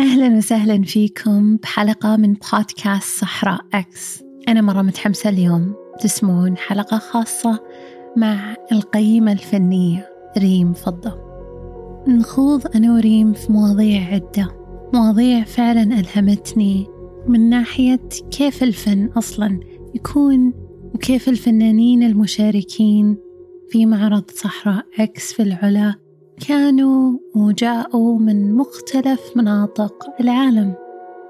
أهلا وسهلا فيكم بحلقة من بودكاست صحراء أكس أنا مرة متحمسة اليوم تسمعون حلقة خاصة مع القيمة الفنية ريم فضة. نخوض أنا وريم في مواضيع عدة. مواضيع فعلا ألهمتني من ناحية كيف الفن أصلا يكون وكيف الفنانين المشاركين في معرض صحراء أكس في العلا كانوا وجاءوا من مختلف مناطق العالم.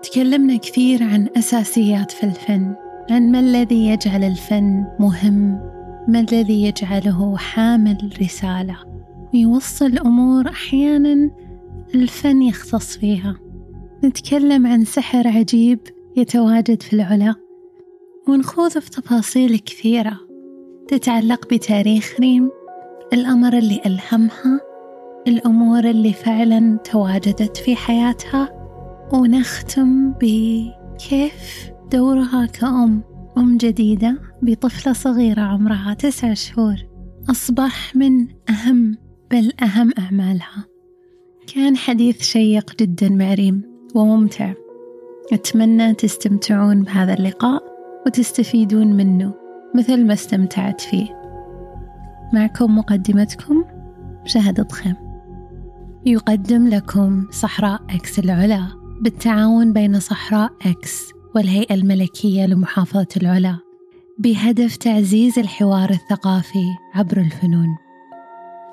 تكلمنا كثير عن أساسيات في الفن عن ما الذي يجعل الفن مهم ما الذي يجعله حامل رسالة. ويوصل أمور أحيانا الفن يختص فيها. نتكلم عن سحر عجيب يتواجد في العلا. ونخوض في تفاصيل كثيرة. تتعلق بتاريخ ريم الأمر اللي ألهمها الأمور اللي فعلا تواجدت في حياتها ونختم بكيف دورها كأم أم جديدة بطفلة صغيرة عمرها تسع شهور. أصبح من أهم بل أهم أعمالها. كان حديث شيق جدا مع ريم وممتع. أتمنى تستمتعون بهذا اللقاء وتستفيدون منه مثل ما استمتعت فيه. معكم مقدمتكم شهد خيم يقدم لكم صحراء أكس العلا بالتعاون بين صحراء أكس والهيئة الملكية لمحافظة العلا بهدف تعزيز الحوار الثقافي عبر الفنون.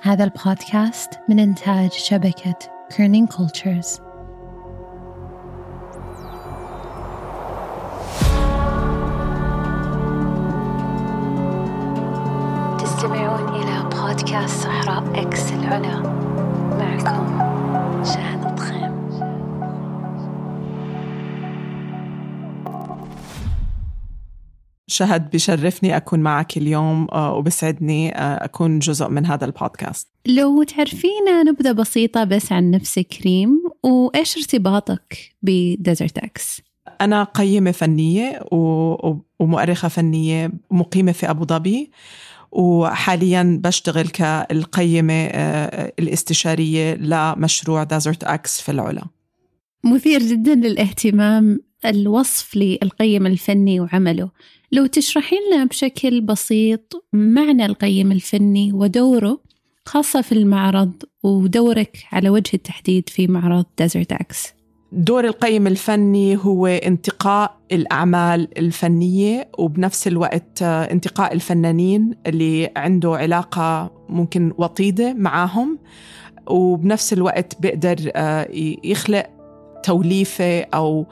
هذا البودكاست من إنتاج شبكة Kerning Cultures تستمعون إلى بودكاست صحراء إكس العلا. شهد بشرفني أكون معك اليوم آه، وبسعدني آه، أكون جزء من هذا البودكاست لو تعرفينا نبذة بسيطة بس عن نفسك ريم وإيش ارتباطك بديزرت أكس؟ أنا قيمة فنية ومؤرخة فنية مقيمة في أبو ظبي وحاليا بشتغل كالقيمة آه، الاستشارية لمشروع دازرت أكس في العلا. مثير جدا للاهتمام الوصف للقيم الفني وعمله. لو تشرحين لنا بشكل بسيط معنى القيم الفني ودوره خاصة في المعرض ودورك على وجه التحديد في معرض ديزرت أكس دور القيم الفني هو انتقاء الأعمال الفنية وبنفس الوقت آه، انتقاء الفنانين اللي عنده علاقة ممكن وطيدة معاهم وبنفس الوقت بيقدر آه، يخلق توليفة أو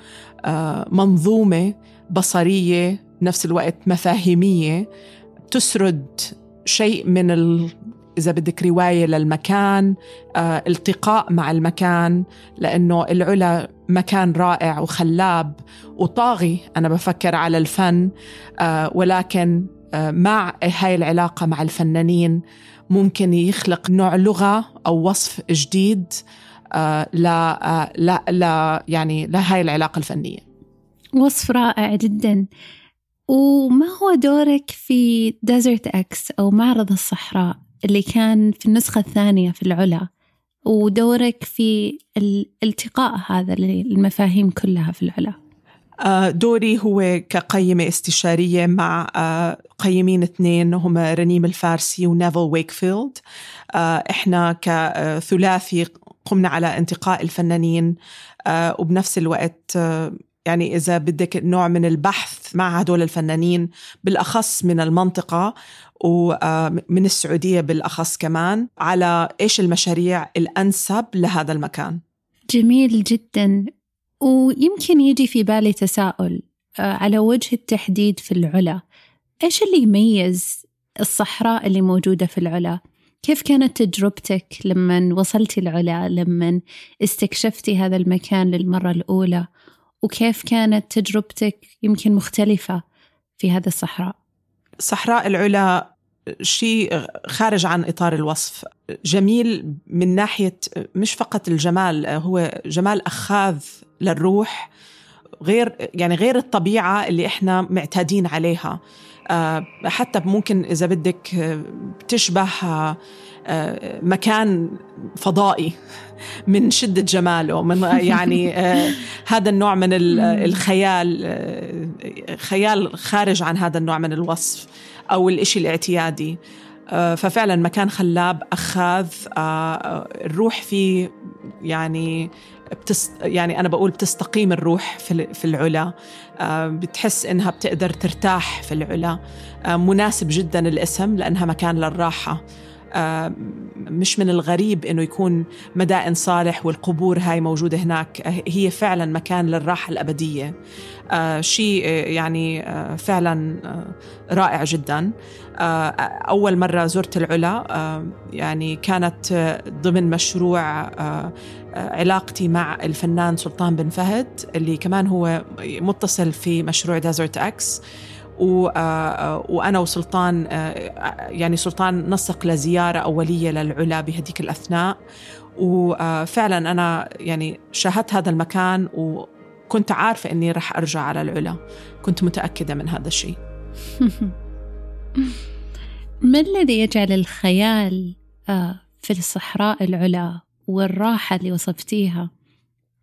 آه، منظومة بصرية بنفس الوقت مفاهيمية تسرد شيء من. إذا بدك رواية للمكان آه، التقاء مع المكان لأنه العلا مكان رائع وخلاب وطاغي أنا بفكر على الفن آه، ولكن آه، مع هاي العلاقة مع الفنانين ممكن يخلق نوع لغة أو وصف جديد آه، لا آه، لا لا يعني لهاي العلاقة الفنية. وصف رائع جدا. وما هو دورك في ديزرت أكس أو معرض الصحراء؟ اللي كان في النسخة الثانية في العلا ودورك في الالتقاء هذا للمفاهيم كلها في العلا. آه، دوري هو كقيمة استشارية مع آه، قيمين اثنين هم رنيم الفارسي ونيفل ويكفيلد. آه، إحنا كثلاثي قمنا على انتقاء الفنانين. وبنفس الوقت يعني إذا بدك نوع من البحث مع هدول الفنانين بالأخص من المنطقة ومن السعودية بالأخص كمان على إيش المشاريع الأنسب لهذا المكان. جميل جدا. ويمكن يجي في بالي تساؤل آه، على وجه التحديد في العلا إيش اللي يميز الصحراء اللي موجودة في العلا؟ كيف كانت تجربتك لما وصلتي العلا لما استكشفتي هذا المكان للمرة الأولى؟ وكيف كانت تجربتك يمكن مختلفة في هذا الصحراء؟ صحراء العلا شيء خارج عن إطار الوصف. جميل من ناحية مش فقط الجمال هو جمال أخاذ للروح غير يعني غير الطبيعة اللي إحنا معتادين عليها. آه، حتى ممكن إذا بدك آه، مكان فضائي من شدة جماله من يعني آه هذا النوع من الخيال آه خيال خارج عن هذا النوع من الوصف أو الإشي الاعتيادي. آه ففعلا مكان خلاب أخاذ الروح فيه يعني بتست يعني أنا بقول بتستقيم الروح في في العلا. بتحس إنها بتقدر ترتاح في العلا. مناسب جدا الاسم لأنها مكان للراحة. آه، مش من الغريب إنه يكون مدائن صالح والقبور هاي موجودة هناك. آه، هي فعلا مكان للراحة الأبدية. آه، شيء يعني فعلا رائع جدا. أول مرة زرت العلا يعني كانت ضمن مشروع علاقتي مع الفنان سلطان بن فهد اللي كمان هو متصل في مشروع دازرت إكس آه، آه، وأنا وسلطان آه، يعني سلطان نسق لزيارة أولية للعلا بهديك الأثناء. وفعلا أنا يعني شاهدت هذا المكان وكنت عارفة أني رح أرجع على العلا. كنت متأكدة من هذا الشيء. ما الذي يجعل الخيال في الصحراء العلا والراحة اللي وصفتيها؟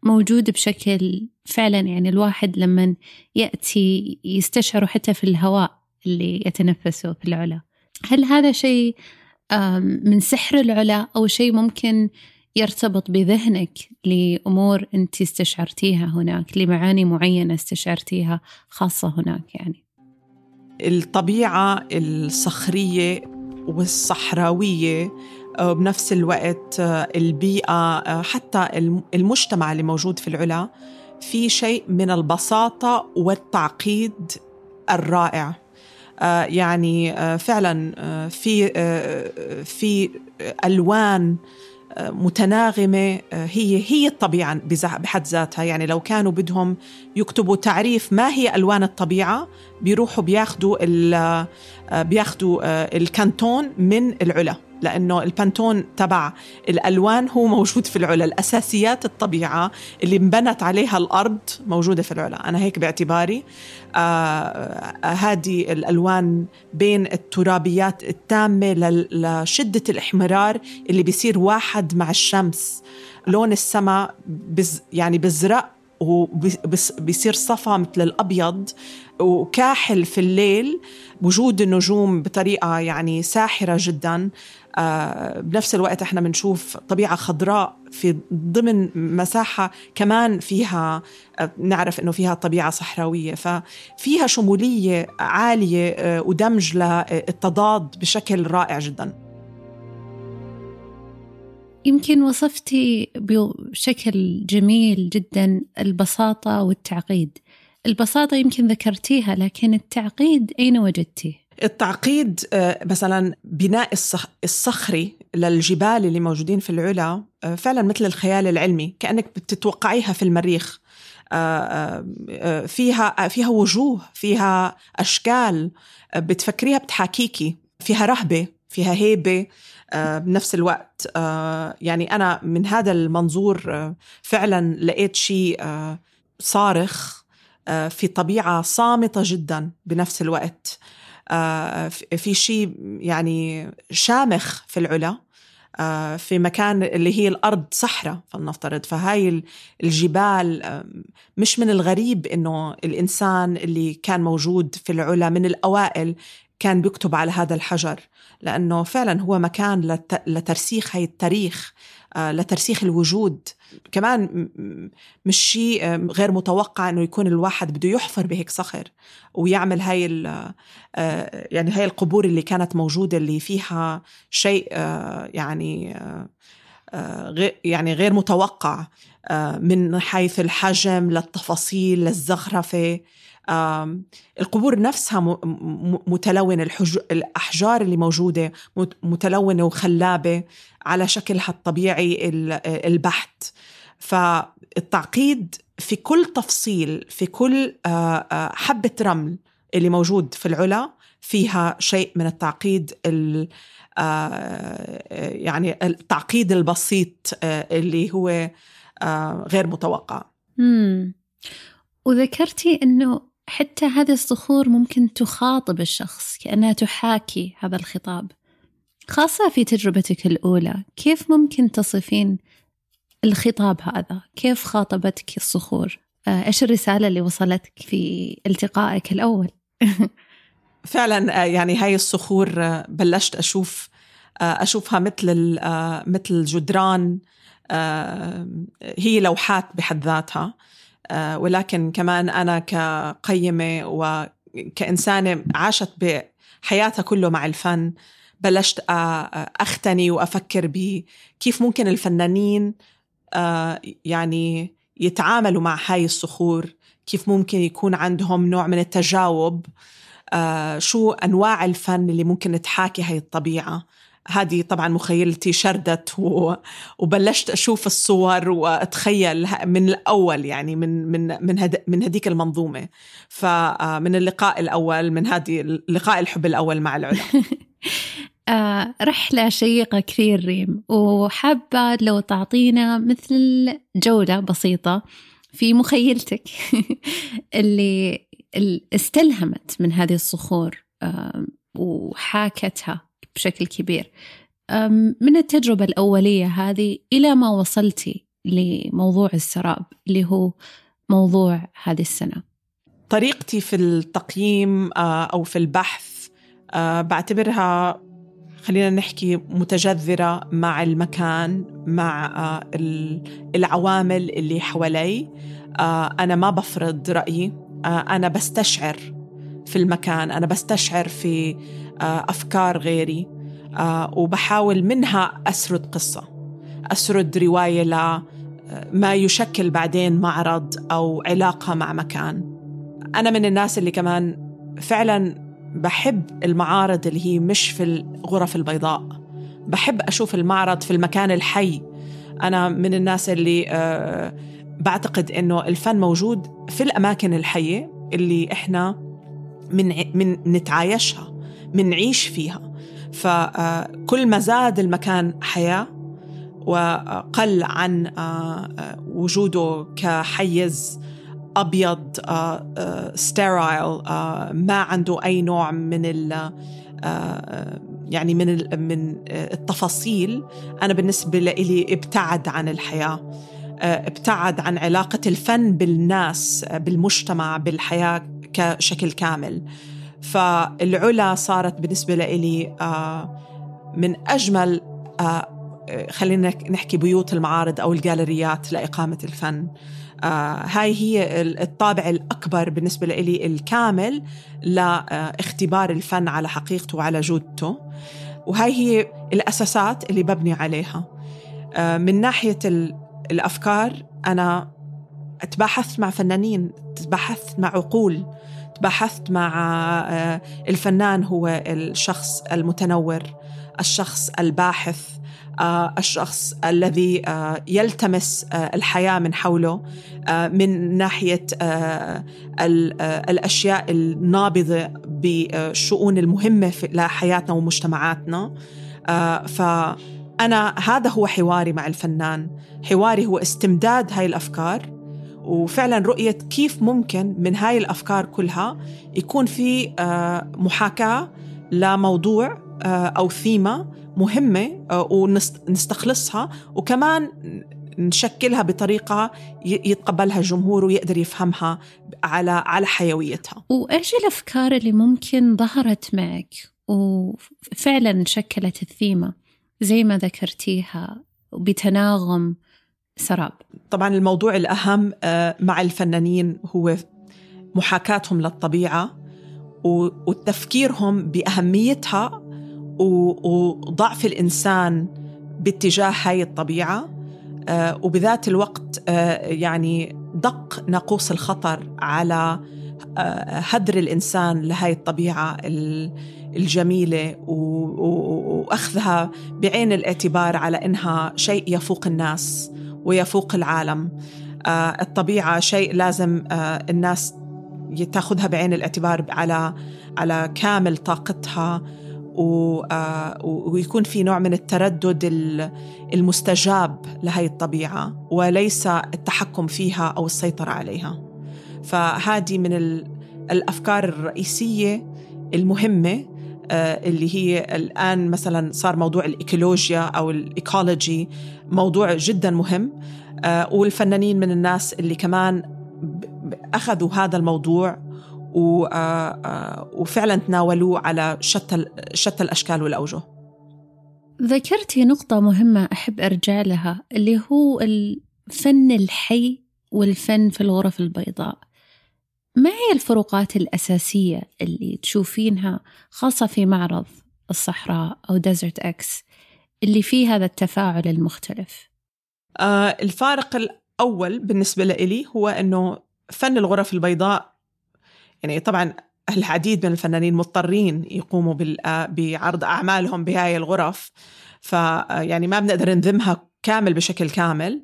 موجود بشكل فعلا يعني الواحد لما يأتي يستشعره حتى في الهواء اللي يتنفسه في العلا. هل هذا شيء من سحر العلا أو شيء ممكن يرتبط بذهنك لأمور أنت استشعرتيها هناك لمعاني معينة استشعرتيها خاصة هناك يعني؟ الطبيعة الصخرية والصحراوية آه، بنفس الوقت آه، البيئة آه، حتى المجتمع اللي موجود في العلا في شيء من البساطة والتعقيد الرائع. يعني فعلا في في ألوان متناغمة هي هي الطبيعة بحد ذاتها. يعني لو كانوا بدهم يكتبوا تعريف ما هي ألوان الطبيعة بيروحوا بياخدوا بياخدوا الكانتون من العلا لأنه البانتون تبع الألوان هو موجود في العلا. الأساسيات الطبيعة اللي انبنت عليها الأرض موجودة في العلا. أنا هيك باعتباري. آه هذه الألوان بين الترابيات التامة لشدة الإحمرار اللي بيصير واحد مع الشمس. لون السماء بز يعني بزرق وبيصير صفا مثل الأبيض. وكاحل في الليل وجود النجوم بطريقة يعني ساحرة جدا. آه، بنفس الوقت إحنا بنشوف طبيعة خضراء في ضمن مساحة كمان فيها آه، نعرف إنه فيها طبيعة صحراوية. ففيها شمولية عالية آه، ودمج للتضاد بشكل رائع جدا. يمكن وصفتي بشكل جميل جدا البساطة والتعقيد. البساطة يمكن ذكرتيها لكن التعقيد أين وجدتيه؟ التعقيد آه، مثلا بناء الصخري للجبال اللي موجودين في العلا آه، فعلا مثل الخيال العلمي كأنك بتتوقعيها في المريخ. آه، فيها فيها وجوه فيها أشكال بتفكريها بتحاكيكي. فيها رهبة فيها هيبة بنفس الوقت يعني أنا من هذا المنظور فعلا لقيت شيء صارخ. في طبيعة صامتة جدا بنفس الوقت. آه، في شيء يعني شامخ في العلا. آه، في مكان اللي هي الأرض صحراء فلنفترض. فهاي الجبال آه، مش من الغريب إنه الإنسان اللي كان موجود في العلا من الأوائل كان بيكتب على هذا الحجر. لأنه فعلا هو مكان لترسيخ هاي التاريخ. لترسيخ الوجود. كمان مش شيء غير متوقع إنه يكون الواحد بده يحفر بهيك صخر ويعمل هاي آه، يعني هاي القبور اللي كانت موجودة اللي فيها شيء آه، يعني آه، يعني غير متوقع من حيث الحجم للتفاصيل للزخرفة. القبور نفسها متلونة الأحجار اللي موجودة متلونة وخلابة على شكلها الطبيعي البحت فالتعقيد في كل تفصيل في كل حبة رمل اللي موجود في العلا فيها شيء من التعقيد يعني التعقيد البسيط اللي هو غير متوقع. وذكرتي إنه حتى هذه الصخور ممكن تخاطب الشخص كأنها تحاكي هذا الخطاب. خاصة في تجربتك الأولى كيف ممكن تصفين الخطاب هذا؟ كيف خاطبتك الصخور؟ آه، إيش الرسالة اللي وصلتك في التقائك الأول؟ فعلا آه، يعني هاي الصخور آه، بلشت أشوف أشوفها مثل مثل جدران هي لوحات بحد ذاتها. ولكن كمان أنا كقيمة وكإنسانة عاشت بحياتها كله مع الفن بلشت أختني وأفكر بكيف ممكن الفنانين يعني يتعاملوا مع هاي الصخور كيف ممكن يكون عندهم نوع من التجاوب شو أنواع الفن اللي ممكن تحاكي هاي الطبيعة. هذه طبعا مخيلتي شردت و... وبلشت أشوف الصور وأتخيل من الأول يعني من من من هد... من هذيك المنظومة. فمن اللقاء الأول من هذه لقاء الحب الأول مع العلا. آه، رحلة شيقة كثير ريم. وحابة لو تعطينا مثل جولة بسيطة في مخيلتك اللي استلهمت من هذه الصخور وحاكتها. بشكل كبير. من التجربة الأولية هذه إلى ما وصلتي لموضوع السراب اللي هو موضوع هذه السنة. طريقتي في التقييم آه، أو في البحث آه، بعتبرها خلينا نحكي متجذرة مع المكان مع آه، العوامل اللي حوالي. أنا ما بفرض رأيي. أنا بستشعر في المكان أنا بستشعر في أفكار غيري. آه، وبحاول منها أسرد قصة أسرد رواية لا آه، يشكل بعدين معرض أو علاقة مع مكان. أنا من الناس اللي كمان فعلا بحب المعارض اللي هي مش في الغرف البيضاء. بحب أشوف المعرض في المكان الحي. أنا من الناس اللي بعتقد إنه الفن موجود في الأماكن الحية اللي إحنا من من نتعايشها. منعيش فيها. فكل ما زاد المكان حياة وقل عن آه، آه، وجوده كحيز أبيض ستيرايل آه، ما عنده أي نوع من ال يعني من من التفاصيل أنا بالنسبة لي ابتعد عن الحياة ابتعد عن علاقة الفن بالناس بالمجتمع بالحياة كشكل كامل. فالعلا صارت بالنسبة لي آه، من أجمل آه، خلينا نحكي بيوت المعارض أو الجاليريات لإقامة الفن. آه، هاي هي الطابع الأكبر بالنسبة لي الكامل لاختبار الفن على حقيقته وعلى جودته. وهاي هي الأساسات اللي ببني عليها. من ناحية الأفكار أنا تباحثت مع فنانين تباحثت مع عقول بحثت مع آه، الفنان هو الشخص المتنور الشخص الباحث آه، الشخص الذي آه، يلتمس الحياة من حوله من ناحية الأشياء النابضة بالشؤون المهمة لحياتنا ومجتمعاتنا. فأنا هذا هو حواري مع الفنان. حواري هو استمداد هاي الأفكار. وفعلا رؤية كيف ممكن من هاي الأفكار كلها يكون في آه، محاكاة لموضوع آه، أو ثيمة مهمة آه، ونستخلصها وكمان نشكلها بطريقة يتقبلها الجمهور ويقدر يفهمها على على حيويتها. وإيش الأفكار اللي ممكن ظهرت معك وفعلا شكلت الثيمة زي ما ذكرتيها بتناغم سراب. طبعا الموضوع الأهم آه، مع الفنانين هو محاكاتهم للطبيعة وتفكيرهم بأهميتها وضعف الإنسان باتجاه هاي الطبيعة آه، وبذات الوقت آه، يعني دق ناقوس الخطر على هدر الإنسان لهاي الطبيعة الجميلة وأخذها بعين الاعتبار على إنها شيء يفوق الناس. ويفوق العالم. آه، الطبيعة شيء لازم آه، الناس تاخذها بعين الاعتبار على على كامل طاقتها آه، ويكون في نوع من التردد المستجاب لهي الطبيعة وليس التحكم فيها أو السيطرة عليها. فهذه من الأفكار الرئيسية المهمة اللي هي الآن مثلا صار موضوع الإيكولوجيا أو الإيكولوجي موضوع جدا مهم والفنانين من الناس اللي كمان أخذوا هذا الموضوع وفعلا تناولوه على شتى شتى الأشكال والأوجه. ذكرتي نقطة مهمة أحب أرجع لها اللي هو الفن الحي والفن في الغرف البيضاء. ما هي الفروقات الأساسية اللي تشوفينها خاصة في معرض الصحراء أو ديزرت أكس اللي فيه هذا التفاعل المختلف؟ آه الفارق الأول بالنسبة لي هو أنه فن الغرف البيضاء يعني طبعا العديد من الفنانين مضطرين يقوموا بعرض أعمالهم بهاي الغرف فيعني ما بنقدر نذمها كامل بشكل كامل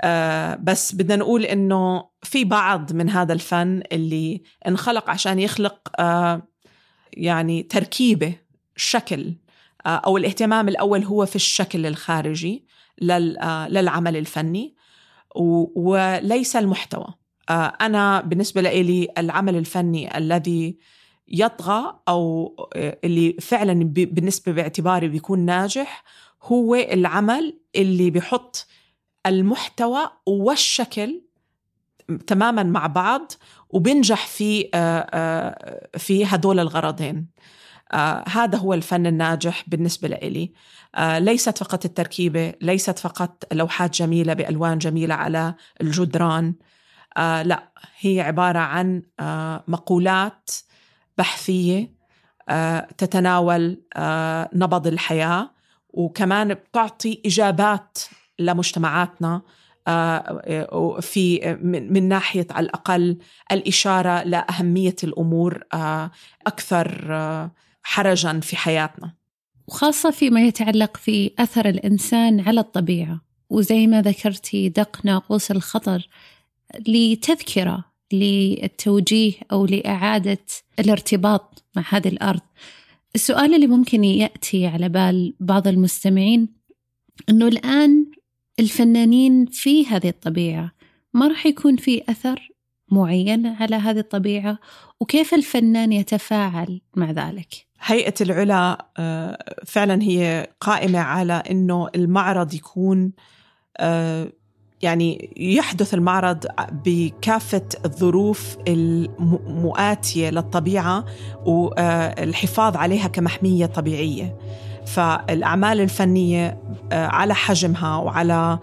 آه، بس بدنا نقول إنه في بعض من هذا الفن اللي انخلق عشان يخلق آه، يعني تركيبة شكل آه، أو الاهتمام الأول هو في الشكل الخارجي للعمل الفني وليس المحتوى. آه، أنا بالنسبة لي العمل الفني الذي يطغى أو آه، اللي فعلا بالنسبة باعتباري بيكون ناجح هو العمل اللي بيحط المحتوى والشكل تماما مع بعض وبنجح في آه، في هدول الغرضين. هذا هو الفن الناجح بالنسبة لي ليست فقط التركيبة ليست فقط لوحات جميلة بألوان جميلة على الجدران. آه لا هي عبارة عن آه مقولات بحثية آه تتناول آه نبض الحياة وكمان بتعطي إجابات لمجتمعاتنا آه في من, ناحية على الأقل الإشارة لأهمية الأمور آه أكثر آه حرجا في حياتنا. وخاصة فيما يتعلق في أثر الإنسان على الطبيعة. وزي ما ذكرتي دق ناقوس الخطر لتذكرة للتوجيه أو لإعادة الارتباط مع هذه الأرض. السؤال اللي ممكن يأتي على بال بعض المستمعين أنه الآن الفنانين في هذه الطبيعة ما راح يكون في أثر معين على هذه الطبيعة؟ وكيف الفنان يتفاعل مع ذلك؟ هيئة العلا آه، فعلا هي قائمة على أنه المعرض يكون آه، يعني يحدث المعرض بكافة الظروف المؤاتية للطبيعة والحفاظ عليها كمحمية طبيعية. فالأعمال الفنية آه، على حجمها وعلى آه،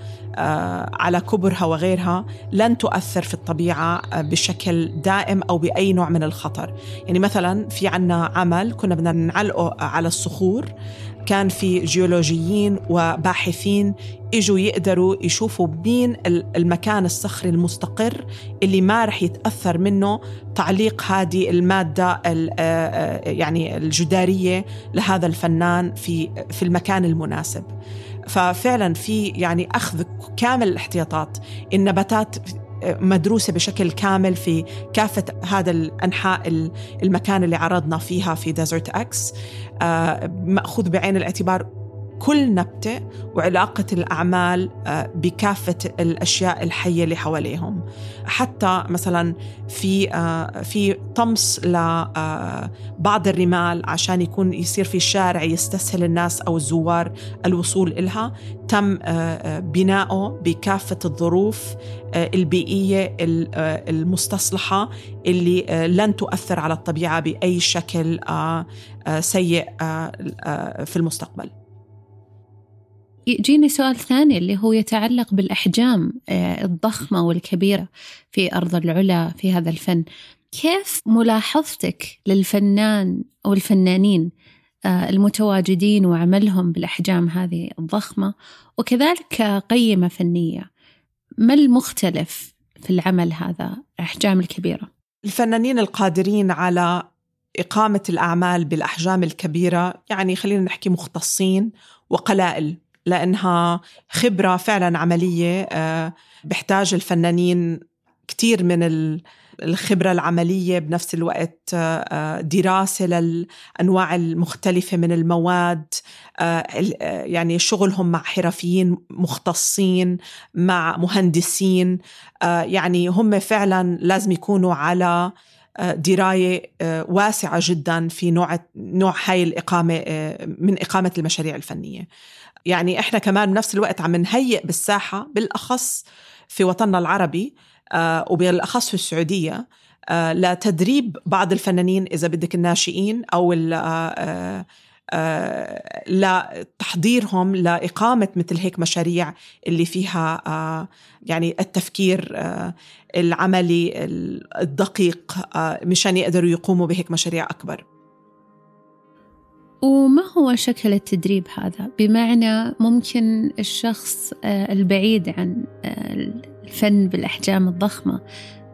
على كبرها وغيرها لن تؤثر في الطبيعة آه، بشكل دائم أو بأي نوع من الخطر يعني مثلا في عنا عمل كنا بدنا نعلقه على الصخور كان في جيولوجيين وباحثين إجوا يقدروا يشوفوا مين المكان الصخري المستقر اللي ما رح يتأثر منه تعليق هذه المادة يعني الجدارية لهذا الفنان في في المكان المناسب. ففعلا في يعني أخذ كامل الاحتياطات. النباتات مدروسة بشكل كامل في كافة هذا الأنحاء المكان اللي عرضنا فيها في ديزرت أكس آه، مأخوذ بعين الاعتبار كل نبتة وعلاقة الأعمال آه، بكافة الأشياء الحية اللي حواليهم. حتى مثلا في آه، في طمس لبعض الرمال عشان يكون يصير في شارع يستسهل الناس أو الزوار الوصول إلها تم بناؤه بكافة الظروف البيئية المستصلحة اللي لن تؤثر على الطبيعة بأي شكل سيء في المستقبل. يجيني سؤال ثاني اللي هو يتعلق بالأحجام آه، الضخمة والكبيرة في أرض العلا في هذا الفن. كيف ملاحظتك للفنان أو الفنانين آه، المتواجدين وعملهم بالأحجام هذه الضخمة؟ وكذلك قيمة فنية ما المختلف في العمل هذا الأحجام الكبيرة؟ الفنانين القادرين على إقامة الأعمال بالأحجام الكبيرة يعني خلينا نحكي مختصين وقلائل. لأنها خبرة فعلا عملية آه، بحتاج الفنانين كتير من الخبرة العملية بنفس الوقت آه، دراسة للأنواع المختلفة من المواد آه، يعني شغلهم مع حرفيين مختصين مع مهندسين يعني هم فعلا لازم يكونوا على دراية واسعة جدا في نوع نوع هاي الإقامة من إقامة المشاريع الفنية. يعني إحنا كمان بنفس الوقت عم نهيئ بالساحة بالأخص في وطننا العربي وبالأخص في السعودية لتدريب بعض الفنانين إذا بدك الناشئين أو آه، لتحضيرهم لإقامة مثل هيك مشاريع اللي فيها آه، يعني التفكير آه، العملي الدقيق مشان يقدروا يقوموا بهيك مشاريع أكبر. وما هو شكل التدريب هذا بمعنى ممكن الشخص البعيد عن الفن بالأحجام الضخمة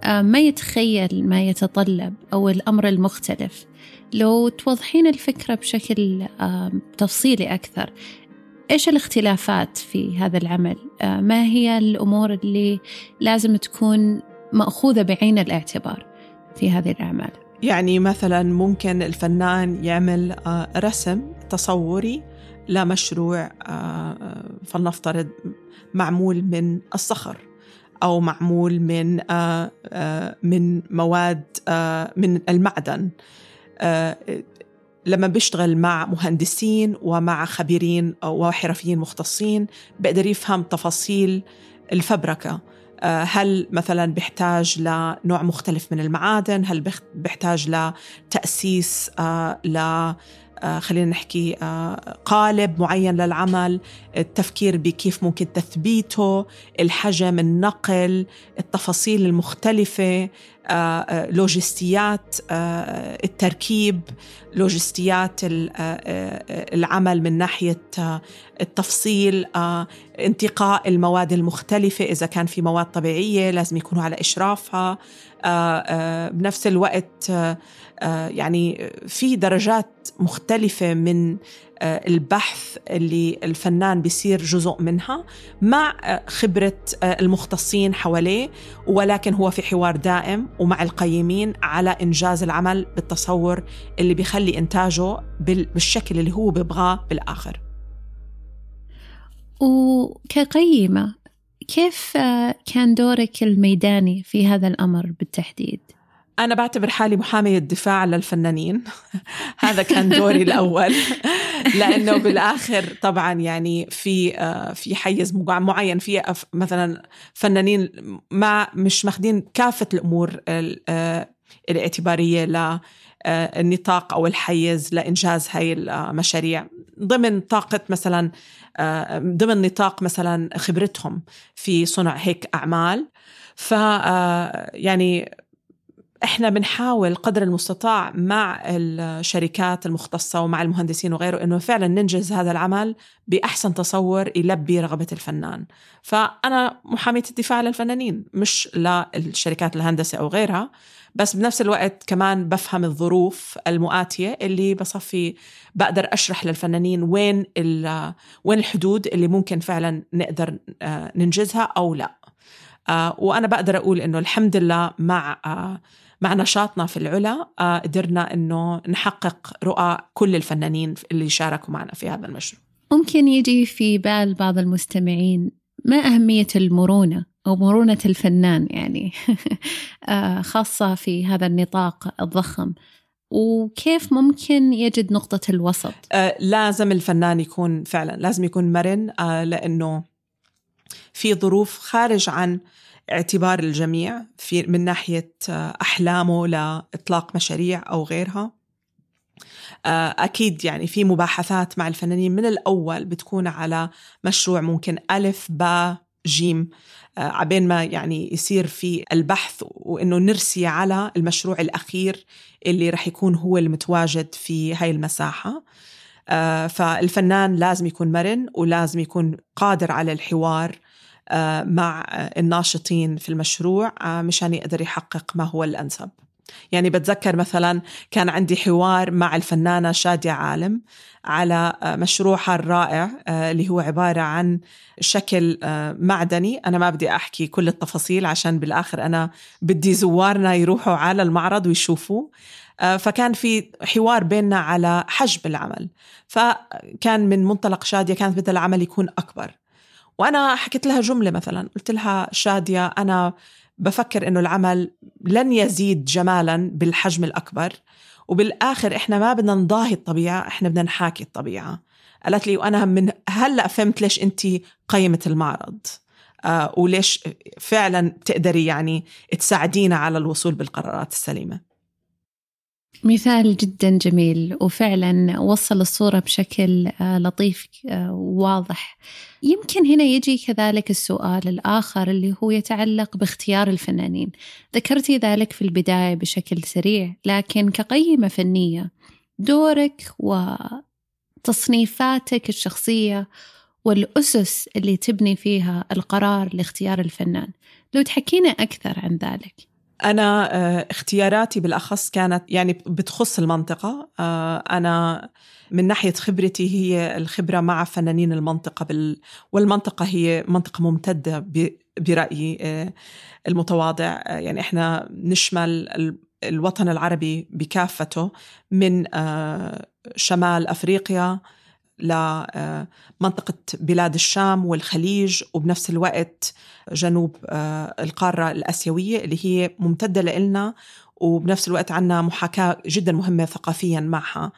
ما يتخيل ما يتطلب أو الأمر المختلف لو توضحين الفكرة بشكل تفصيلي أكثر إيش الاختلافات في هذا العمل؟ ما هي الأمور اللي لازم تكون مأخوذة بعين الاعتبار في هذه الأعمال؟ يعني مثلا ممكن الفنان يعمل رسم تصوري لمشروع فلنفترض معمول من الصخر أو معمول من من مواد من المعدن. آه، لما بيشتغل مع مهندسين ومع خبيرين وحرفيين مختصين بقدر يفهم تفاصيل الفبركة. آه، هل مثلا بيحتاج لنوع مختلف من المعادن؟ هل بيحتاج لتأسيس آه، ل خلينا نحكي قالب معين للعمل التفكير بكيف ممكن تثبيته الحجم النقل التفاصيل المختلفة آه، آه، لوجستيات آه، التركيب لوجستيات العمل من ناحية التفصيل انتقاء المواد المختلفة إذا كان في مواد طبيعية لازم يكونوا على إشرافها بنفس الوقت يعني في درجات مختلفة من آه، البحث اللي الفنان بيصير جزء منها مع آه، خبرة آه، المختصين حواليه ولكن هو في حوار دائم ومع القيمين على إنجاز العمل بالتصور اللي بيخلي إنتاجه بالشكل اللي هو بيبغاه بالآخر وكقيمة كيف كان دورك الميداني في هذا الأمر بالتحديد؟ أنا بعتبر حالي محامية دفاع للفنانين. هذا كان دوري الأول. لأنه بالآخر طبعا يعني في آه، في حيز معين. في مثلا فنانين ما مش ماخذين كافة الأمور آه، الاعتبارية للنطاق آه، أو الحيز لإنجاز هاي المشاريع. ضمن طاقة مثلا ضمن نطاق مثلا خبرتهم في صنع هيك أعمال. ف يعني إحنا بنحاول قدر المستطاع مع الشركات المختصة ومع المهندسين وغيره إنه فعلا ننجز هذا العمل بأحسن تصور يلبي رغبة الفنان. فأنا محامية الدفاع للفنانين مش للشركات الهندسة أو غيرها بس بنفس الوقت كمان بفهم الظروف المؤاتية اللي بصفي بقدر أشرح للفنانين وين وين الحدود اللي ممكن فعلا نقدر آه، ننجزها أو لا. آه، وأنا بقدر أقول إنه الحمد لله مع آه، مع نشاطنا في العلا آه، قدرنا إنه نحقق رؤى كل الفنانين اللي شاركوا معنا في هذا المشروع. ممكن يجي في بال بعض المستمعين ما أهمية المرونة أو مرونة الفنان يعني؟ آه، خاصة في هذا النطاق الضخم. وكيف ممكن يجد نقطة الوسط؟ آه لازم الفنان يكون فعلا لازم يكون مرن آه لأنه في ظروف خارج عن اعتبار الجميع في من ناحية آه، أحلامه لإطلاق مشاريع أو غيرها. آه، أكيد يعني في مباحثات مع الفنانين. من الأول بتكون على مشروع ممكن ألف با جيم. آه، عبين ما يعني يصير في البحث وإنه نرسي على المشروع الأخير اللي رح يكون هو المتواجد في هاي المساحة. فالفنان لازم يكون مرن ولازم يكون قادر على الحوار. مع الناشطين في المشروع آه، مشان يقدر يحقق ما هو الأنسب. يعني بتذكر مثلا كان عندي حوار مع الفنانة شادية عالم على آه، مشروعها الرائع اللي هو عبارة عن شكل معدني. أنا ما بدي أحكي كل التفاصيل عشان بالآخر أنا بدي زوارنا يروحوا على المعرض ويشوفوا فكان في حوار بيننا على حجم العمل. فكان من منطلق شادية كانت بدها العمل يكون أكبر. وأنا حكيت لها جملة مثلا قلت لها شادية أنا بفكر إنه العمل لن يزيد جمالا بالحجم الأكبر وبالآخر إحنا ما بدنا نضاهي الطبيعة إحنا بدنا نحاكي الطبيعة. قالت لي وأنا من هلأ فهمت ليش أنت قيمة المعرض. آه وليش فعلا بتقدري يعني تساعدينا على الوصول بالقرارات السليمة. مثال جدا جميل وفعلا وصل الصورة بشكل آه، لطيف آه، وواضح يمكن هنا يجي كذلك السؤال الآخر اللي هو يتعلق باختيار الفنانين. ذكرتي ذلك في البداية بشكل سريع لكن كقيمة فنية دورك وتصنيفاتك الشخصية والأسس اللي تبني فيها القرار لاختيار الفنان. لو تحكينا أكثر عن ذلك. أنا آه، اختياراتي بالأخص كانت يعني بتخص المنطقة. آه، أنا من ناحية خبرتي هي الخبرة مع فنانين المنطقة بال... والمنطقة هي منطقة ممتدة ب... برأيي آه، المتواضع. يعني إحنا نشمل الوطن العربي بكافته من شمال أفريقيا لمنطقة بلاد الشام والخليج وبنفس الوقت جنوب آه، القارة الآسيوية اللي هي ممتدة لإلنا وبنفس الوقت عنا محاكاة جدا مهمة ثقافيا معها.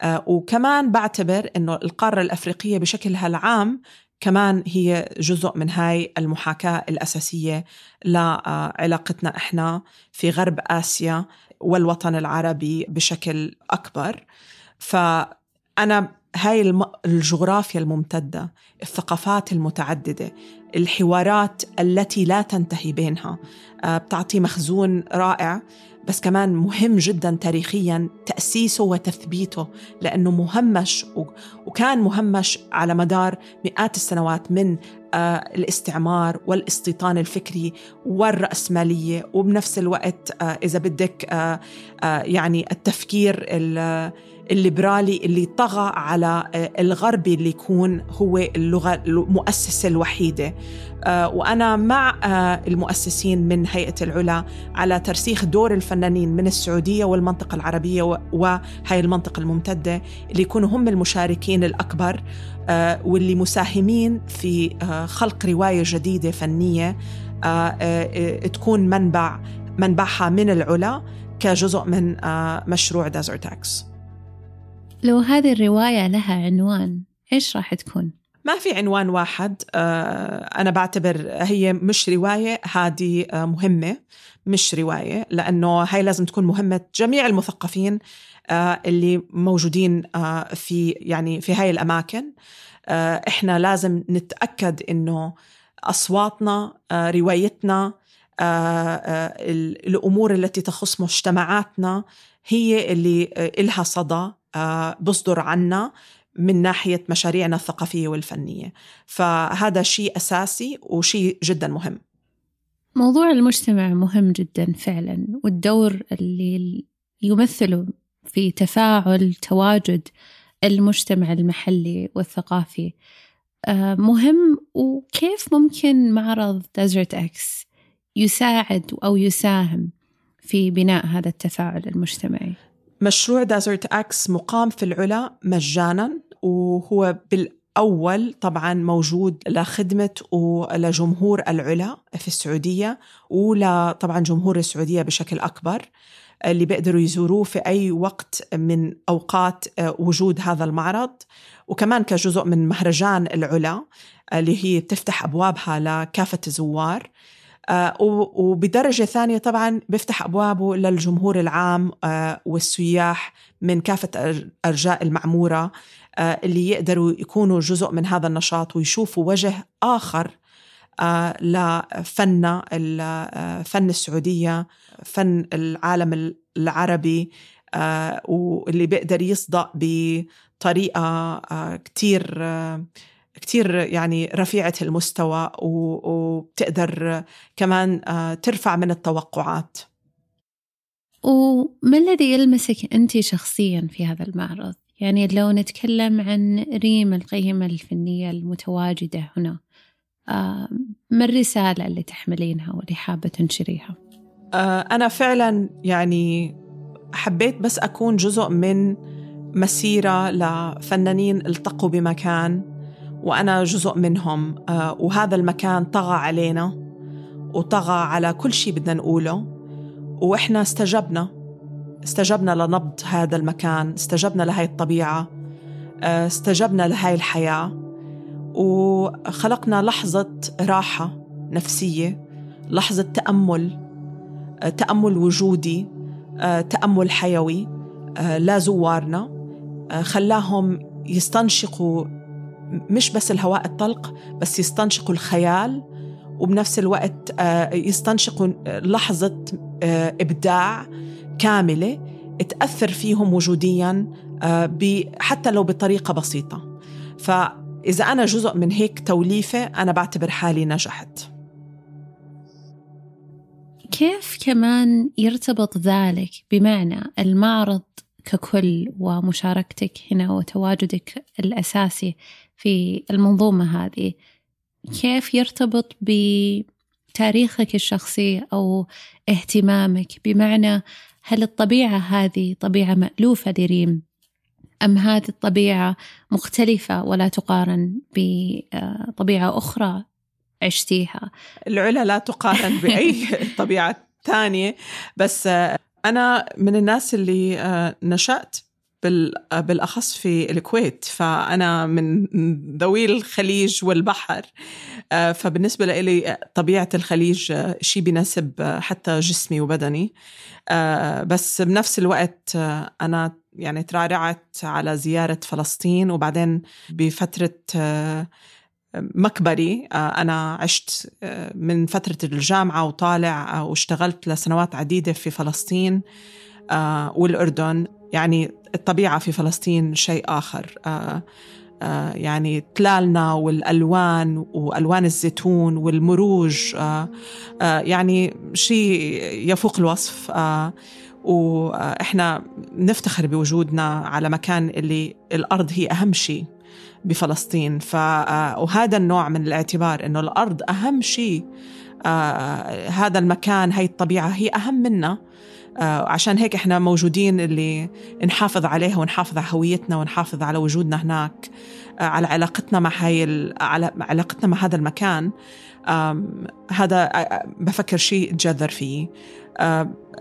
آه، وكمان بعتبر أنه القارة الأفريقية بشكلها العام كمان هي جزء من هاي المحاكاة الأساسية لعلاقتنا إحنا في غرب آسيا والوطن العربي بشكل أكبر. فأنا هاي الجغرافيا الممتدة الثقافات المتعددة الحوارات التي لا تنتهي بينها آه، بتعطي مخزون رائع بس كمان مهم جدا تاريخيا تأسيسه وتثبيته لأنه مهمش وكان مهمش على مدار مئات السنوات من آه، الاستعمار والاستيطان الفكري والرأسمالية وبنفس الوقت آه، إذا بدك يعني التفكير الليبرالي اللي طغى على آه، الغربي اللي يكون هو اللغة المؤسسة الوحيدة. آه، وأنا مع آه، المؤسسين من هيئة العلا على ترسيخ دور الفنانين من السعودية والمنطقة العربية وهي المنطقة الممتدة اللي يكونوا هم المشاركين الأكبر واللي مساهمين في خلق رواية جديدة فنية تكون منبع منبعها من العلا كجزء من مشروع دازرتاكس لو هذه الرواية لها عنوان إيش راح تكون؟ ما في عنوان واحد. آه، أنا بعتبر هي مش رواية هذه آه، مهمة مش رواية لأنه هاي لازم تكون مهمة جميع المثقفين آه، اللي موجودين في يعني في هاي الأماكن. إحنا لازم نتأكد إنه أصواتنا روايتنا الأمور التي تخص مجتمعاتنا هي اللي إلها صدى. بصدر عنا من ناحية مشاريعنا الثقافية والفنية. فهذا شيء أساسي وشيء جدا مهم. موضوع المجتمع مهم جدا فعلا والدور اللي يمثله في تفاعل تواجد المجتمع المحلي والثقافي. آه، مهم وكيف ممكن معرض ديزرت إكس يساعد أو يساهم في بناء هذا التفاعل المجتمعي؟ مشروع دازرت أكس مقام في العلا مجانا وهو بالأول طبعا موجود لخدمة ولجمهور العلا في السعودية ولطبعا جمهور السعودية بشكل أكبر اللي بيقدروا يزوروه في أي وقت من أوقات آه، وجود هذا المعرض. وكمان كجزء من مهرجان العلا اللي هي بتفتح أبوابها لكافة الزوار. وبدرجة ثانية طبعا بيفتح أبوابه للجمهور العام آه، والسياح من كافة أرجاء المعمورة آه، اللي يقدروا يكونوا جزء من هذا النشاط ويشوفوا وجه آخر لفن فن السعودية فن العالم العربي واللي بيقدر يصدق بطريقة كتير كتير يعني رفيعة المستوى وبتقدر كمان آه، ترفع من التوقعات وما الذي يلمسك أنت شخصيا في هذا المعرض؟ يعني لو نتكلم عن ريم القيمة الفنية المتواجدة هنا آه، ما الرسالة اللي تحملينها واللي حابة تنشريها؟ آه، أنا فعلا يعني حبيت بس أكون جزء من مسيرة لفنانين التقوا بمكان وأنا جزء منهم. وهذا المكان طغى علينا وطغى على كل شيء بدنا نقوله. وإحنا استجبنا استجبنا لنبض هذا المكان استجبنا لهي الطبيعة استجبنا لهي الحياة. وخلقنا لحظة راحة نفسية لحظة تأمل تأمل وجودي تأمل حيوي لا زوارنا. خلاهم يستنشقوا مش بس الهواء الطلق بس يستنشقوا الخيال وبنفس الوقت يستنشقوا لحظة إبداع كاملة تأثر فيهم وجوديا حتى لو بطريقة بسيطة. فإذا أنا جزء من هيك توليفة أنا بعتبر حالي نجحت. كيف كمان يرتبط ذلك بمعنى المعرض ككل ومشاركتك هنا وتواجدك الأساسي في المنظومة هذه. كيف يرتبط بتاريخك الشخصي أو اهتمامك؟ بمعنى هل الطبيعة هذه طبيعة مألوفة لريم؟ أم هذه الطبيعة مختلفة ولا تقارن بطبيعة أخرى عشتيها؟ العلا لا تقارن بأي طبيعة ثانية بس أنا من الناس اللي نشأت بالأخص في الكويت. فأنا من ذوي الخليج والبحر. فبالنسبة لي طبيعة الخليج شيء بيناسب حتى جسمي وبدني. بس بنفس الوقت أنا يعني ترعرعت على زيارة فلسطين وبعدين بفترة مكبري أنا عشت من فترة الجامعة وطالع واشتغلت لسنوات عديدة في فلسطين والأردن. يعني الطبيعة في فلسطين شيء آخر. يعني تلالنا والألوان وألوان الزيتون والمروج يعني شيء يفوق الوصف. وإحنا نفتخر بوجودنا على مكان اللي الأرض هي أهم شيء بفلسطين. ف وهذا النوع من الاعتبار إنه الأرض أهم شيء. آه هذا المكان هي الطبيعة هي أهم منا. آه عشان هيك إحنا موجودين اللي نحافظ عليها ونحافظ على هويتنا ونحافظ على وجودنا هناك آه على علاقتنا مع هاي على علاقتنا مع هذا المكان. هذا بفكر شيء اتجذر فيه.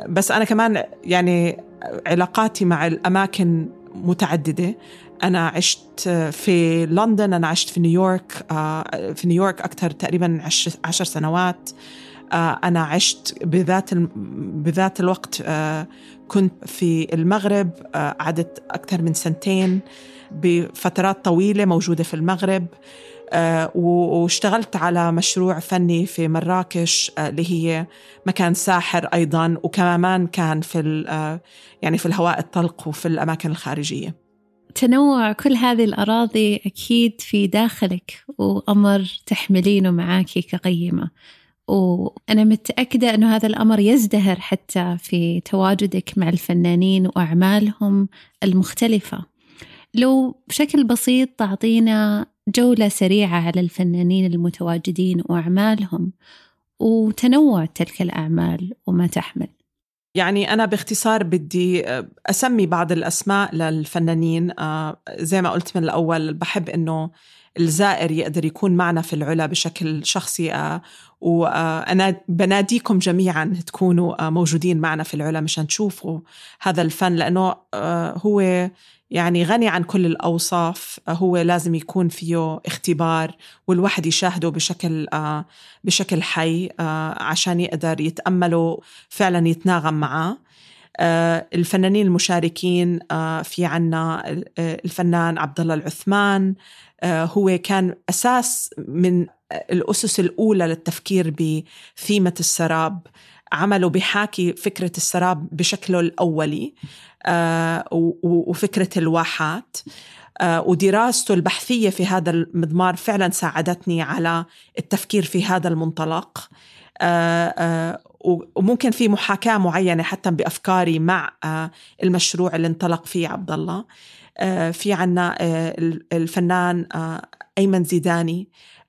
بس أنا كمان يعني علاقاتي مع الأماكن متعددة. أنا عشت في لندن أنا عشت في نيويورك في نيويورك أكثر تقريبا عشر سنوات. أنا عشت بذات بذات الوقت كنت في المغرب قعدت أكثر من سنتين بفترات طويلة موجودة في المغرب واشتغلت على مشروع فني في مراكش اللي هي مكان ساحر أيضا وكمان كان في يعني في الهواء الطلق وفي الأماكن الخارجية. تنوع كل هذه الأراضي أكيد في داخلك وأمر تحملينه معاكي كقيمة. وأنا متأكدة أنه هذا الأمر يزدهر حتى في تواجدك مع الفنانين وأعمالهم المختلفة. لو بشكل بسيط تعطينا جولة سريعة على الفنانين المتواجدين وأعمالهم وتنوع تلك الأعمال وما تحمل. يعني أنا باختصار بدي أسمي بعض الأسماء للفنانين. زي ما قلت من الأول بحب إنه الزائر يقدر يكون معنا في العلا بشكل شخصي. وأنا بناديكم جميعا تكونوا موجودين معنا في العلا مشان تشوفوا هذا الفن لأنه هو يعني غني عن كل الأوصاف هو لازم يكون فيه اختبار والواحد يشاهده بشكل بشكل حي عشان يقدر يتأمله فعلا يتناغم معاه. الفنانين المشاركين في عنا الفنان عبد الله العثمان هو كان أساس من الأسس الأولى للتفكير بثيمة السراب عمله بحاكي فكرة السراب بشكله الأولي آه، وفكرة الواحات آه، ودراسته البحثية في هذا المضمار فعلا ساعدتني على التفكير في هذا المنطلق آه، وممكن في محاكاة معينة حتى بأفكاري مع المشروع اللي انطلق فيه عبد الله في عنا الفنان أيمن زيداني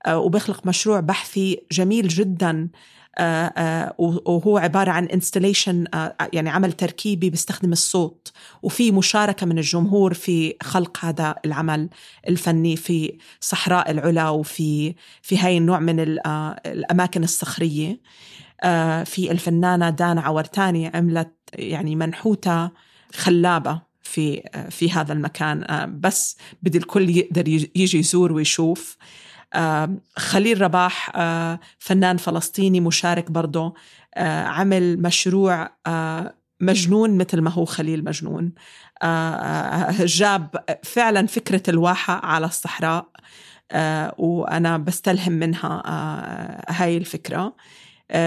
وبيخلق مشروع بحثي جميل جدا وهو عبارة عن انستليشن يعني عمل تركيبي بيستخدم الصوت. وفي مشاركة من الجمهور في خلق هذا العمل الفني في صحراء العلا وفي في هاي النوع من الأماكن الصخرية. في الفنانة دانا عورتاني عملت يعني منحوتة خلابة في في هذا المكان. بس بدي الكل يقدر يجي يزور ويشوف. خليل رباح فنان فلسطيني مشارك برضه عمل مشروع مجنون مثل ما هو خليل مجنون. جاب فعلا فكرة الواحة على الصحراء وأنا بستلهم منها هاي الفكرة.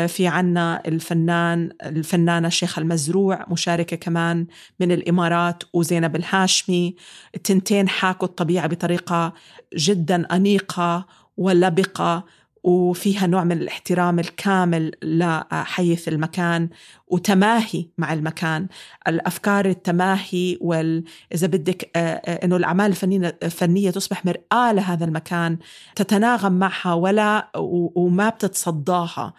في عنا الفنان الفنانة شيخة المزروع مشاركة كمان من الإمارات وزينب الهاشمي. التنتين حاكوا الطبيعة بطريقة جدا أنيقة ولبقة وفيها نوع من الاحترام الكامل لحيث المكان وتماهي مع المكان. الأفكار التماهي وال إذا بدك أنه الأعمال الفنية, الفنية تصبح مرآة لهذا المكان تتناغم معها ولا وما بتتصداها.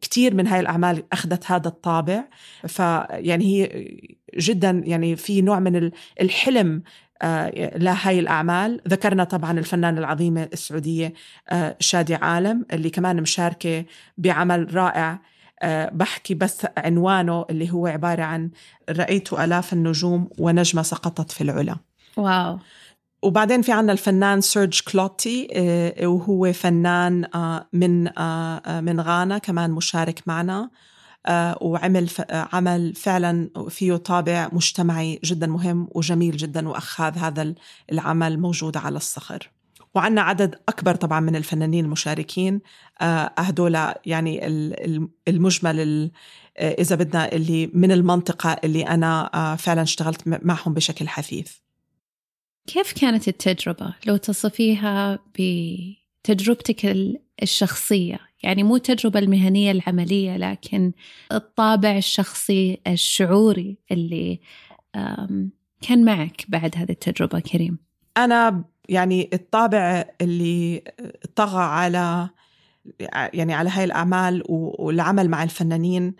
كثير من هاي الأعمال أخذت هذا الطابع. فيعني هي جدا يعني في نوع من الحلم لهاي الأعمال. ذكرنا طبعا الفنانة العظيمة السعودية شادي عالم اللي كمان مشاركة بعمل رائع. بحكي بس عنوانه اللي هو عبارة عن رأيت آلاف النجوم ونجمة سقطت في العلا. واو. وبعدين في عنا الفنان سيرج كلوتي وهو فنان من من غانا كمان مشارك معنا. وعمل عمل فعلا فيه طابع مجتمعي جدا مهم وجميل جدا وأخذ هذا العمل موجود على الصخر. وعندنا عدد أكبر طبعا من الفنانين المشاركين هدول يعني المجمل إذا بدنا اللي من المنطقة اللي أنا فعلا اشتغلت معهم بشكل حثيث. كيف كانت التجربة؟ لو تصفيها بتجربتك الشخصية. يعني مو التجربة المهنية العملية لكن الطابع الشخصي الشعوري اللي كان معك بعد هذه التجربة كريم. أنا يعني الطابع اللي طغى على يعني على هاي الأعمال والعمل مع الفنانين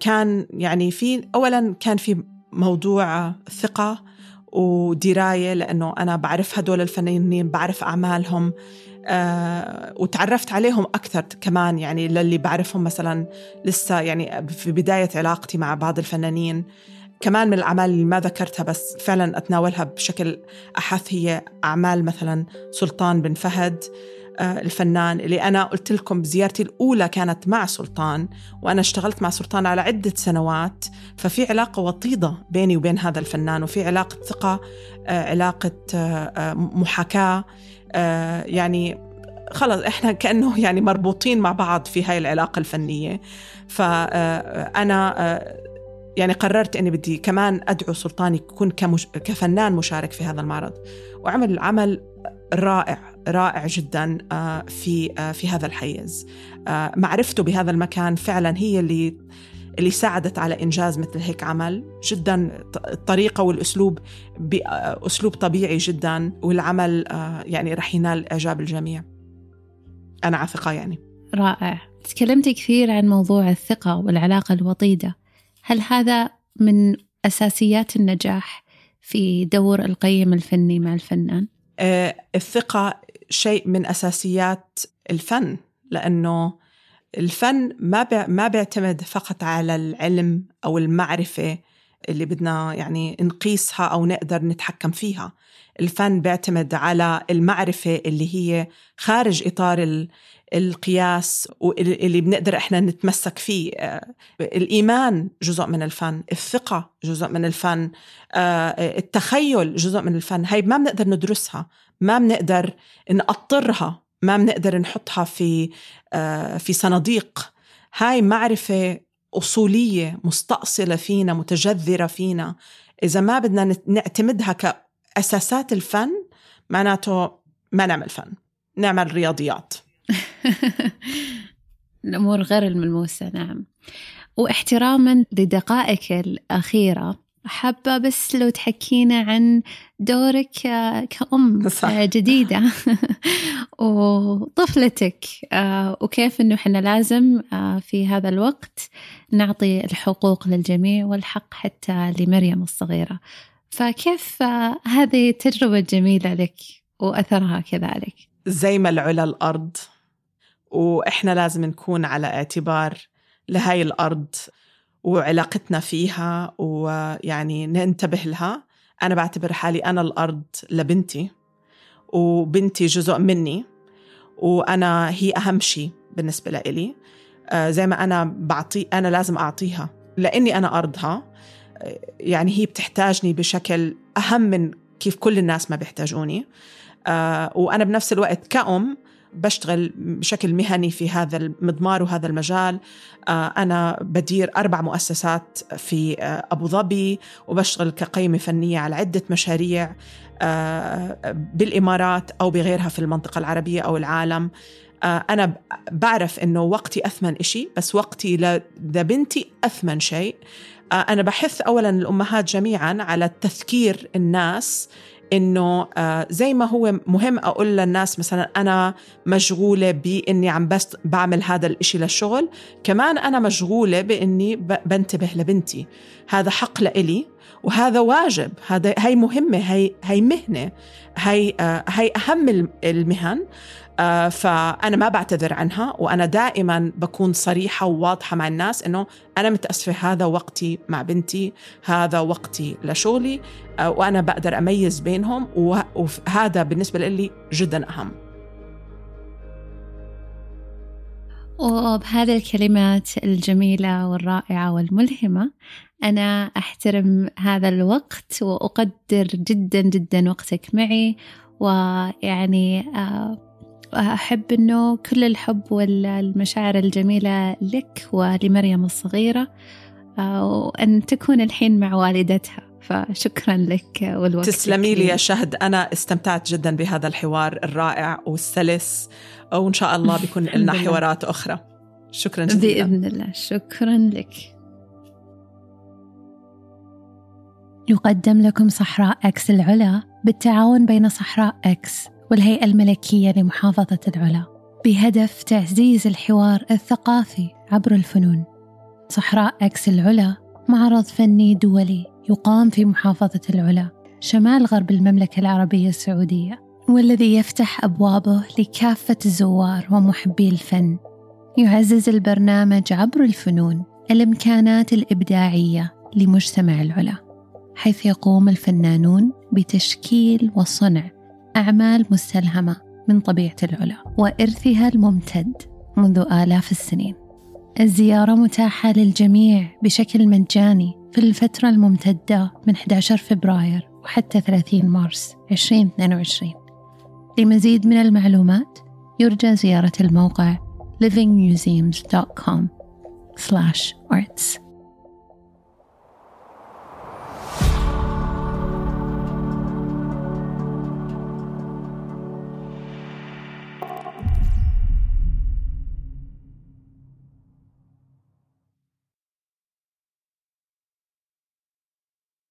كان يعني في أولا كان في موضوع ثقة ودراية لأنه أنا بعرف هدول الفنانين بعرف أعمالهم. آه وتعرفت عليهم أكثر كمان يعني للي بعرفهم مثلا لسه يعني في بداية علاقتي مع بعض الفنانين. كمان من الأعمال اللي ما ذكرتها بس فعلا أتناولها بشكل أحث هي أعمال مثلا سلطان بن فهد آه الفنان اللي أنا قلت لكم بزيارتي الأولى كانت مع سلطان وأنا اشتغلت مع سلطان على عدة سنوات. ففي علاقة وطيدة بيني وبين هذا الفنان وفي علاقة ثقة آه علاقة محاكاة. يعني خلص إحنا كأنه يعني مربوطين مع بعض في هاي العلاقة الفنية. فانا يعني قررت إني بدي كمان أدعو سلطان يكون كمش... كفنان مشارك في هذا المعرض. وعمل عمل رائع رائع جدا في في هذا الحيز. معرفته بهذا المكان فعلا هي اللي اللي ساعدت على إنجاز مثل هيك عمل. جدا الطريقة والأسلوب بأسلوب طبيعي جدا والعمل يعني رح ينال إعجاب الجميع. أنا على ثقة يعني. رائع. تكلمتي كثير عن موضوع الثقة والعلاقة الوطيدة. هل هذا من أساسيات النجاح في دور القيم الفني مع الفنان؟ الثقة شيء من أساسيات الفن لأنه الفن ما ما بيعتمد فقط على العلم أو المعرفة اللي بدنا يعني نقيسها أو نقدر نتحكم فيها. الفن بيعتمد على المعرفة اللي هي خارج إطار القياس واللي بنقدر إحنا نتمسك فيه. الإيمان جزء من الفن الثقة جزء من الفن التخيل جزء من الفن. هاي ما بنقدر ندرسها ما بنقدر نقطرها ما بنقدر نحطها في في صناديق. هاي معرفة أصولية مستأصلة فينا متجذرة فينا. إذا ما بدنا نعتمدها كأساسات الفن معناته ما نعمل فن نعمل رياضيات. الأمور غير الملموسة نعم. وإحتراما لدقائك الأخيرة حابة بس لو تحكينا عن دورك كأم صح. جديدة. وطفلتك وكيف أنه إحنا لازم في هذا الوقت نعطي الحقوق للجميع والحق حتى لمريم الصغيرة. فكيف هذه تجربة جميلة لك وأثرها كذلك؟ زي ما العلا الأرض وإحنا لازم نكون على اعتبار لهاي الأرض. وعلاقتنا فيها ويعني ننتبه لها. أنا بعتبر حالي أنا الأرض لبنتي وبنتي جزء مني وأنا هي أهم شيء بالنسبة لإلي. آه، زي ما أنا بعطي أنا لازم أعطيها لأني أنا أرضها. يعني هي بتحتاجني بشكل أهم من كيف كل الناس ما بيحتاجوني. آه، وأنا بنفس الوقت كأم بشتغل بشكل مهني في هذا المضمار وهذا المجال. آه، أنا بدير أربع مؤسسات في آه، أبو ظبي وبشتغل كقيمة فنية على عدة مشاريع بالإمارات أو بغيرها في المنطقة العربية أو العالم. أنا بعرف إنه وقتي أثمن إشي بس وقتي لبنتي أثمن شيء. أنا بحث أولا الأمهات جميعا على تذكير الناس إنه آه، زي ما هو مهم أقول للناس مثلا أنا مشغولة بإني عم بس بعمل هذا الإشي للشغل كمان أنا مشغولة بإني بنتبه لبنتي. هذا حق لإلي وهذا واجب. هذا هي مهمة هي هي مهنة. هي آه، هي أهم المهن. فأنا ما بعتذر عنها وأنا دائما بكون صريحة وواضحة مع الناس إنه أنا متأسفة هذا وقتي مع بنتي هذا وقتي لشغلي آه، وأنا بقدر أميز بينهم وهذا بالنسبة لي جدا أهم. وبهذه الكلمات الجميلة والرائعة والملهمة. أنا أحترم هذا الوقت وأقدر جدا جدا وقتك معي ويعني آه أحب أنه كل الحب والمشاعر الجميلة لك ولمريم الصغيرة آه، وأن تكون الحين مع والدتها. فشكرا لك والوقت تسلمي لي يا شهد. أنا استمتعت جدا بهذا الحوار الرائع والسلس وإن شاء الله بيكون لنا حوارات أخرى. شكرا جزيلا. بإذن الله. شكرا لك. يقدم لكم صحراء أكس العلا بالتعاون بين صحراء أكس. والهيئة الملكية لمحافظة العلا بهدف تعزيز الحوار الثقافي عبر الفنون. صحراء أكس العلا معرض فني دولي يقام في محافظة العلا شمال غرب المملكة العربية السعودية والذي يفتح أبوابه لكافة الزوار ومحبي الفن. يعزز البرنامج عبر الفنون الإمكانات الإبداعية لمجتمع العلا حيث يقوم الفنانون بتشكيل وصنع أعمال مستلهمة من طبيعة العلا وإرثها الممتد منذ آلاف السنين. الزيارة متاحة للجميع بشكل مجاني في الفترة الممتدة من 11 فبراير وحتى 30 مارس 2022. لمزيد من المعلومات يرجى زيارة الموقع livingmuseums.com/arts